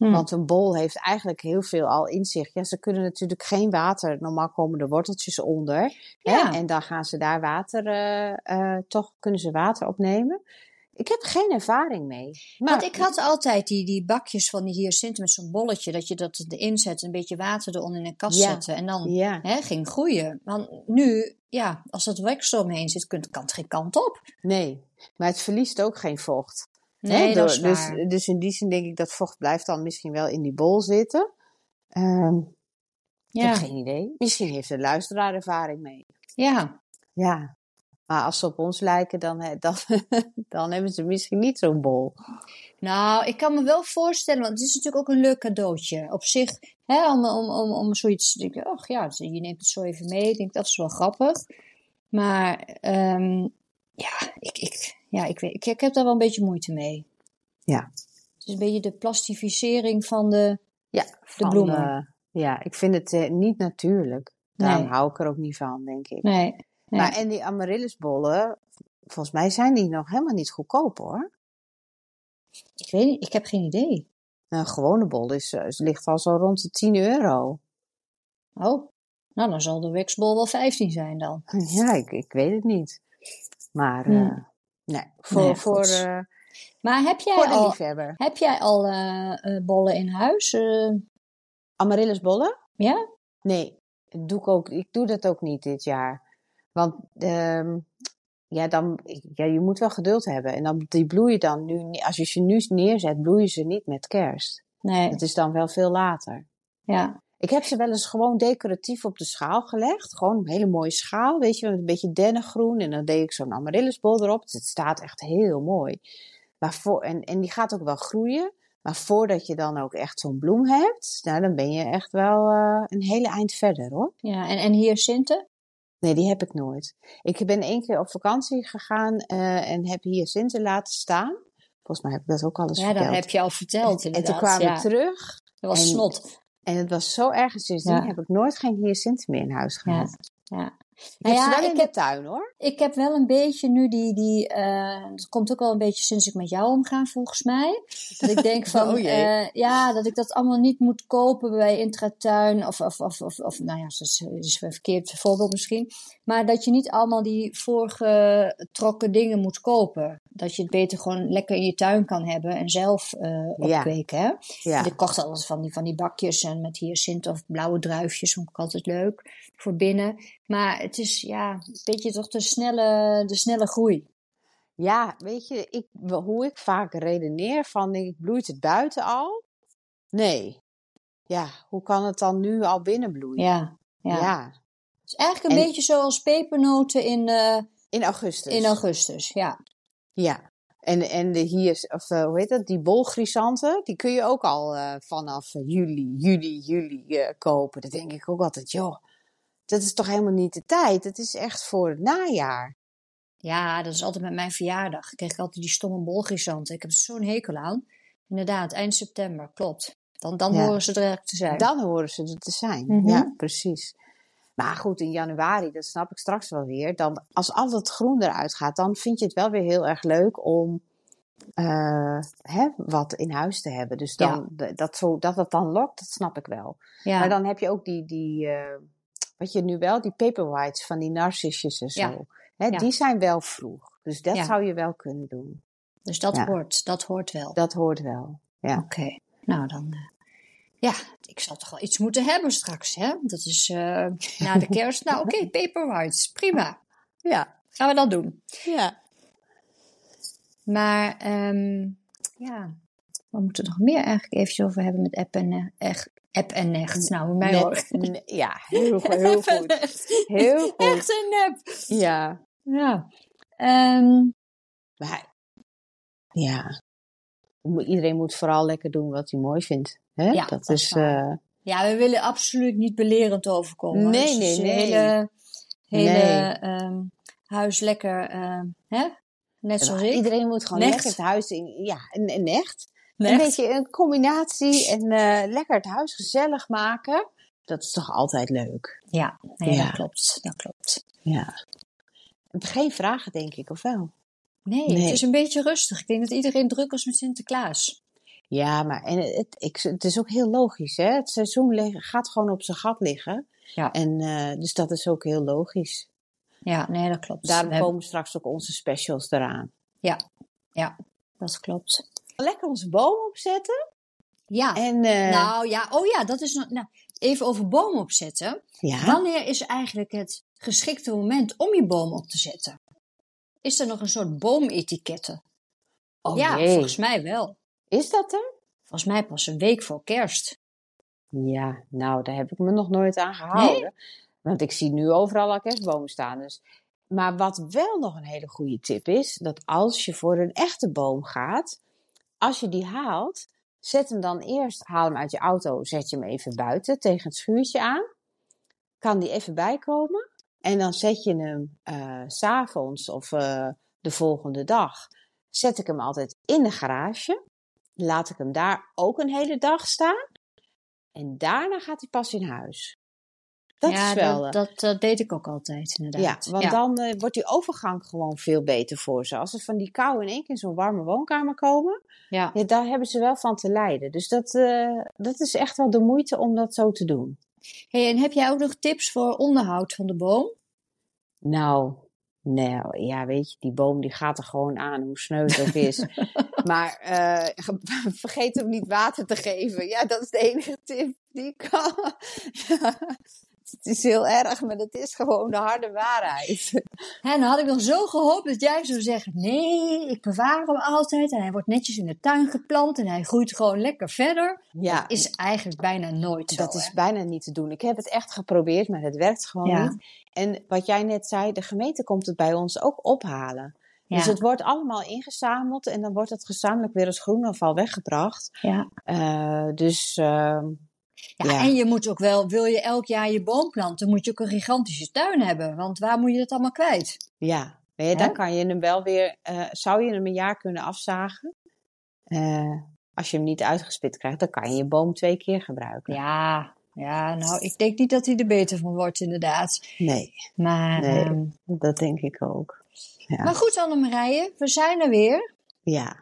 Speaker 1: Hm,
Speaker 2: Want een bol heeft eigenlijk heel veel al in zich. Ja, ze kunnen natuurlijk geen water. Normaal komen er worteltjes onder.
Speaker 1: Ja.
Speaker 2: Hè? En dan gaan ze daar water, eh, eh, toch kunnen ze water opnemen. Ik heb geen ervaring mee. Maar,
Speaker 1: want ik had altijd die, die bakjes van die hyacinten met zo'n bolletje, dat je dat erin zet, een beetje water eronder in een kast
Speaker 2: Ja.
Speaker 1: zetten en dan
Speaker 2: Ja,
Speaker 1: hè, ging groeien. Want nu, ja, als dat wax eromheen zit, kan het geen kant op.
Speaker 2: nee. Maar het verliest ook geen vocht.
Speaker 1: Nee, dat is
Speaker 2: dus,
Speaker 1: waar.
Speaker 2: dus in die zin denk ik dat vocht blijft dan misschien wel in die bol zitten. Ehm, Ik
Speaker 1: Ja,
Speaker 2: heb geen idee. Misschien heeft de luisteraar ervaring mee.
Speaker 1: ja.
Speaker 2: Ja. Maar als ze op ons lijken, dan, dan, dan hebben ze misschien niet zo'n bol.
Speaker 1: Nou, ik kan me wel voorstellen, want het is natuurlijk ook een leuk cadeautje. Op zich, hè, om, om, om, om zoiets te denken, ach ja, dus je neemt het zo even mee. Ik denk, dat is wel grappig. Maar ehm, ja, ik, ik, ja ik, weet, ik, ik heb daar wel een beetje moeite mee.
Speaker 2: Ja.
Speaker 1: Het is een beetje de plastificering van de...
Speaker 2: Ja, van,
Speaker 1: bloemen.
Speaker 2: eh, ja, ik vind het eh, niet natuurlijk. Daarom
Speaker 1: Nee.
Speaker 2: hou ik er ook niet van, denk ik.
Speaker 1: Nee, nee.
Speaker 2: Maar en die amaryllisbollen, volgens mij zijn die nog helemaal niet goedkoop hoor.
Speaker 1: ik weet niet, ik heb geen idee.
Speaker 2: Een gewone bol is, eh, ligt al zo rond de 10 euro.
Speaker 1: Oh, nou dan zal de Wexbol wel 15 zijn dan.
Speaker 2: Ja, ik, ik weet het niet. Maar eh, nee, voor,
Speaker 1: Nee,
Speaker 2: voor, eh,
Speaker 1: Maar heb jij
Speaker 2: voor de
Speaker 1: al,
Speaker 2: liefhebber.
Speaker 1: heb jij al eh, eh, bollen in huis? Eh,
Speaker 2: Amaryllisbollen?
Speaker 1: ja?
Speaker 2: Nee, doe ik, ook, ik doe dat ook niet dit jaar. Want ehm, ja, dan, ja, je moet wel geduld hebben. En dan, die bloeien dan nu, als je ze nu neerzet, bloeien ze niet met kerst.
Speaker 1: Nee,
Speaker 2: Het is dan wel veel later.
Speaker 1: ja.
Speaker 2: Ik heb ze wel eens gewoon decoratief op de schaal gelegd. Gewoon een hele mooie schaal, weet je, met een beetje dennengroen. En dan deed ik zo'n amaryllisbol erop. Dus het staat echt heel mooi. Maar voor, en, en die gaat ook wel groeien. Maar voordat je dan ook echt zo'n bloem hebt, nou, dan ben je echt wel eh, een hele eind verder hoor.
Speaker 1: Ja, en, en hyacinten?
Speaker 2: Nee, die heb ik nooit. Ik ben één keer op vakantie gegaan eh, en heb hyacinten laten staan. Volgens mij heb ik dat ook al eens
Speaker 1: Ja, dat
Speaker 2: verteld.
Speaker 1: heb je al verteld
Speaker 2: en
Speaker 1: inderdaad.
Speaker 2: toen kwamen
Speaker 1: ja.
Speaker 2: we terug
Speaker 1: Dat was
Speaker 2: en-
Speaker 1: snot.
Speaker 2: En het was zo erg. en Sindsdien
Speaker 1: Ja.
Speaker 2: heb ik nooit geen hyacinten meer in huis gehad.
Speaker 1: ja. Nou ja,
Speaker 2: wel
Speaker 1: ik heb-
Speaker 2: tuin hoor.
Speaker 1: Ik heb wel een beetje nu die, die eh, dat komt ook wel een beetje sinds ik met jou omga volgens mij. Dat ik denk van,
Speaker 2: Oh
Speaker 1: eh, ja, dat ik dat allemaal niet moet kopen bij Intratuin of, of, of, of, of nou ja, dat is, een verkeerd voorbeeld misschien. Maar dat je niet allemaal die voorgetrokken dingen moet kopen. Dat je het beter gewoon lekker in je tuin kan hebben en zelf eh
Speaker 2: Ja.
Speaker 1: opkweken. Hè?
Speaker 2: Ja.
Speaker 1: Ik kocht altijd van die, van die bakjes en met hyacint of blauwe druifjes, vond ik altijd leuk voor binnen. Maar het is ja, een beetje toch de snelle, de snelle groei.
Speaker 2: ja, weet je, ik, hoe ik vaak redeneer van, ik, bloeit het buiten al? Nee. Ja, hoe kan het dan nu al binnen bloeien?
Speaker 1: Ja, ja.
Speaker 2: ja.
Speaker 1: Het is eigenlijk een
Speaker 2: En-
Speaker 1: beetje zoals pepernoten in, eh,
Speaker 2: in augustus.
Speaker 1: in augustus. Ja.
Speaker 2: Ja. En, en de hier, of eh, hoe heet dat, die bolgrisanten, die kun je ook al eh, vanaf juli, juli, juli kopen. Dat denk ik ook altijd, joh, dat is toch helemaal niet de tijd. Het is echt voor het najaar.
Speaker 1: ja, dat is altijd met mijn verjaardag. Ik kreeg altijd die stomme bolgrisanten. Ik heb zo'n hekel aan. Inderdaad, eind september, klopt. Dan, dan
Speaker 2: Ja.
Speaker 1: horen ze er echt te zijn.
Speaker 2: Dan horen ze er te zijn.
Speaker 1: Mhm.
Speaker 2: Ja, precies. Maar goed, in januari, dat snap ik straks wel weer. Dan, als al het groen eruit gaat, dan vind je het wel weer heel erg leuk om eh, hè, wat in huis te hebben. Dus dan, dat, zo, dat het dan lokt, dat snap ik wel.
Speaker 1: ja.
Speaker 2: Maar dan heb je ook die, die eh, wat je nu wel, die paper whites van die narcissus en zo.
Speaker 1: Ja.
Speaker 2: Hè,
Speaker 1: Ja.
Speaker 2: Die zijn wel vroeg. Dus dat
Speaker 1: Ja.
Speaker 2: zou je wel kunnen doen.
Speaker 1: dus dat, hoort, dat hoort wel.
Speaker 2: Dat hoort wel. Ja.
Speaker 1: Oké, nou dan. eh, ja, ik zal toch wel iets moeten hebben straks, hè? Dat is eh, na de kerst. Nou, oké, paper whites, prima.
Speaker 2: Ja.
Speaker 1: Gaan we dat doen.
Speaker 2: ja.
Speaker 1: Maar ehm, ja, we moeten er nog meer eigenlijk eventjes over hebben met app en, eh, echt, app en echt. Nou, mij
Speaker 2: Net-
Speaker 1: hoor.
Speaker 2: ja, heel, goed, heel goed. Heel goed.
Speaker 1: Echt een nep.
Speaker 2: Ja.
Speaker 1: Ja.
Speaker 2: Maar, ja. Iedereen moet vooral lekker doen wat hij mooi vindt. Hè?
Speaker 1: Ja,
Speaker 2: dat,
Speaker 1: dat is
Speaker 2: eh,
Speaker 1: ja, we willen absoluut niet belerend overkomen.
Speaker 2: Nee,
Speaker 1: Dus
Speaker 2: nee, nee.
Speaker 1: Hele, hele
Speaker 2: Nee.
Speaker 1: ehm, huis lekker, ehm, hè? Net zoals ik.
Speaker 2: iedereen moet gewoon lekker het huis in. Ja, en, en echt. Een beetje een combinatie en eh, lekker het huis gezellig maken. Dat is toch altijd leuk.
Speaker 1: Ja, nee,
Speaker 2: Ja.
Speaker 1: dat klopt. Dat klopt.
Speaker 2: Ja. Geen vragen, denk ik, of wel?
Speaker 1: Nee,
Speaker 2: Nee.
Speaker 1: het is een beetje rustig. Ik denk dat iedereen druk is met Sinterklaas.
Speaker 2: Ja, maar en het, ik, het is ook heel logisch, hè? Het seizoen gaat gewoon op zijn gat liggen.
Speaker 1: Ja.
Speaker 2: En eh, dus dat is ook heel logisch.
Speaker 1: Ja, nee, dat klopt.
Speaker 2: Daarom
Speaker 1: We hebben-
Speaker 2: komen straks ook onze specials eraan.
Speaker 1: Ja, dat klopt.
Speaker 2: Lekker onze boom opzetten.
Speaker 1: Ja,
Speaker 2: En eh,
Speaker 1: nou ja, oh ja, dat is nog. Nou, even over bomen opzetten.
Speaker 2: ja,
Speaker 1: Wanneer is eigenlijk het geschikte moment om je boom op te zetten? Is er nog een soort boometiketten?
Speaker 2: Oh
Speaker 1: ja,
Speaker 2: jee.
Speaker 1: volgens mij wel.
Speaker 2: Is dat er?
Speaker 1: Volgens mij pas een week voor kerst.
Speaker 2: Ja, nou, daar heb ik me nog nooit aan gehouden. Want ik zie nu overal al kerstbomen staan. Dus. Maar wat wel nog een hele goede tip is, dat als je voor een echte boom gaat, als je die haalt, zet hem dan eerst, haal hem uit je auto, zet je hem even buiten tegen het schuurtje aan. Kan die even bijkomen. En dan zet je hem eh, s s'avonds of eh, de volgende dag, zet ik hem altijd in de garage. Laat ik hem daar ook een hele dag staan. En daarna gaat hij pas in huis. Dat
Speaker 1: ja,
Speaker 2: is wel.
Speaker 1: dat,
Speaker 2: eh,
Speaker 1: dat, dat deed ik ook altijd,
Speaker 2: ja,
Speaker 1: inderdaad.
Speaker 2: want dan eh, wordt die overgang gewoon veel beter voor ze. Als ze van die kou in één keer in zo'n warme woonkamer komen,
Speaker 1: ja.
Speaker 2: ja, daar hebben ze wel van te lijden. Dus dat, eh, dat is echt wel de moeite om dat zo te doen.
Speaker 1: Hey, en heb jij ook nog tips voor onderhoud van de boom?
Speaker 2: Nou, nou, ja, weet je, die boom die gaat er gewoon aan, hoe sneu het ook is. maar eh, vergeet hem niet water te geven. Ja, dat is de enige tip die ik kan. Ja, het is heel erg, maar dat is gewoon de harde waarheid.
Speaker 1: Hè, dan had ik nog zo gehoopt dat jij zou zeggen: nee, ik bewaar hem altijd. En hij wordt netjes in de tuin geplant en hij groeit gewoon lekker verder.
Speaker 2: Ja,
Speaker 1: Is eigenlijk bijna nooit zo.
Speaker 2: dat is bijna niet te doen. Ik heb het echt geprobeerd, maar het werkt gewoon
Speaker 1: Ja.
Speaker 2: niet. En wat jij net zei, de gemeente komt het bij ons ook ophalen. Dus
Speaker 1: Ja.
Speaker 2: het wordt allemaal ingezameld en dan wordt het gezamenlijk weer als groenafval weggebracht.
Speaker 1: Ja.
Speaker 2: Eh, dus ehm,
Speaker 1: Ja,
Speaker 2: Ja.
Speaker 1: en je moet ook wel, wil je elk jaar je boom planten, moet je ook een gigantische tuin hebben. Want waar moet je dat allemaal kwijt?
Speaker 2: ja, nee, dan kan je hem wel weer, eh, zou je hem een jaar kunnen afzagen. Eh, als je hem niet uitgespit krijgt, dan kan je je boom twee keer gebruiken.
Speaker 1: Ja, ja, nou, ik denk niet dat hij er beter van wordt, inderdaad.
Speaker 2: Nee,
Speaker 1: Maar,
Speaker 2: Nee.
Speaker 1: ehm,
Speaker 2: dat denk ik ook. Ja.
Speaker 1: maar goed, Annemarije, we zijn er weer.
Speaker 2: ja.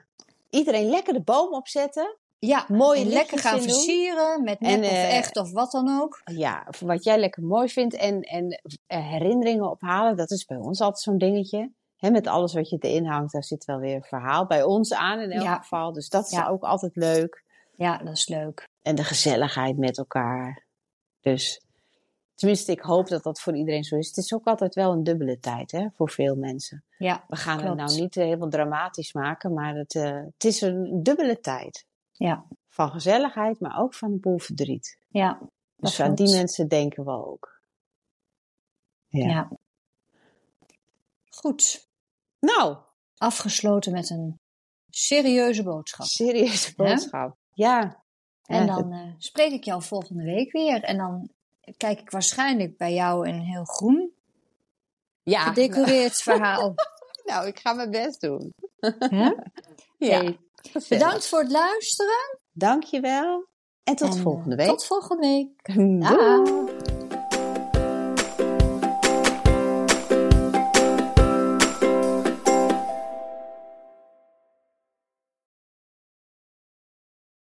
Speaker 2: Iedereen lekker de boom opzetten.
Speaker 1: Ja,
Speaker 2: Mooie
Speaker 1: en lekker gaan versieren met nep
Speaker 2: En,
Speaker 1: of
Speaker 2: eh,
Speaker 1: echt of wat dan ook.
Speaker 2: Ja, wat jij lekker mooi vindt en, en eh, herinneringen ophalen, dat is bij ons altijd zo'n dingetje. Hè, met alles wat je erin hangt, daar zit wel weer een verhaal bij ons aan in elk
Speaker 1: Ja.
Speaker 2: geval. Dus dat is
Speaker 1: Ja.
Speaker 2: ook altijd leuk.
Speaker 1: Ja, dat is leuk.
Speaker 2: En de gezelligheid met elkaar. Dus tenminste, ik hoop dat dat voor iedereen zo is. Het is ook altijd wel een dubbele tijd hè, voor veel mensen.
Speaker 1: Ja,
Speaker 2: We gaan
Speaker 1: Klopt.
Speaker 2: het nou niet eh, helemaal dramatisch maken, maar het, het is een dubbele tijd.
Speaker 1: Ja,
Speaker 2: Van gezelligheid, maar ook van een boel verdriet.
Speaker 1: ja.
Speaker 2: Dus aan die mensen denken we ook. Ja.
Speaker 1: Ja. Goed.
Speaker 2: Nou,
Speaker 1: Afgesloten met een serieuze boodschap.
Speaker 2: serieuze boodschap. Ja.
Speaker 1: En
Speaker 2: Ja,
Speaker 1: dan eh, spreek ik jou volgende week weer. En dan kijk ik waarschijnlijk bij jou een heel groen
Speaker 2: Ja,
Speaker 1: gedecoreerd verhaal.
Speaker 2: nou, ik ga mijn best doen. Ja.
Speaker 1: Hey, bedankt voor het luisteren.
Speaker 2: Dankjewel. En tot
Speaker 1: En, eh,
Speaker 2: volgende week.
Speaker 1: Tot volgende week.
Speaker 2: Doei.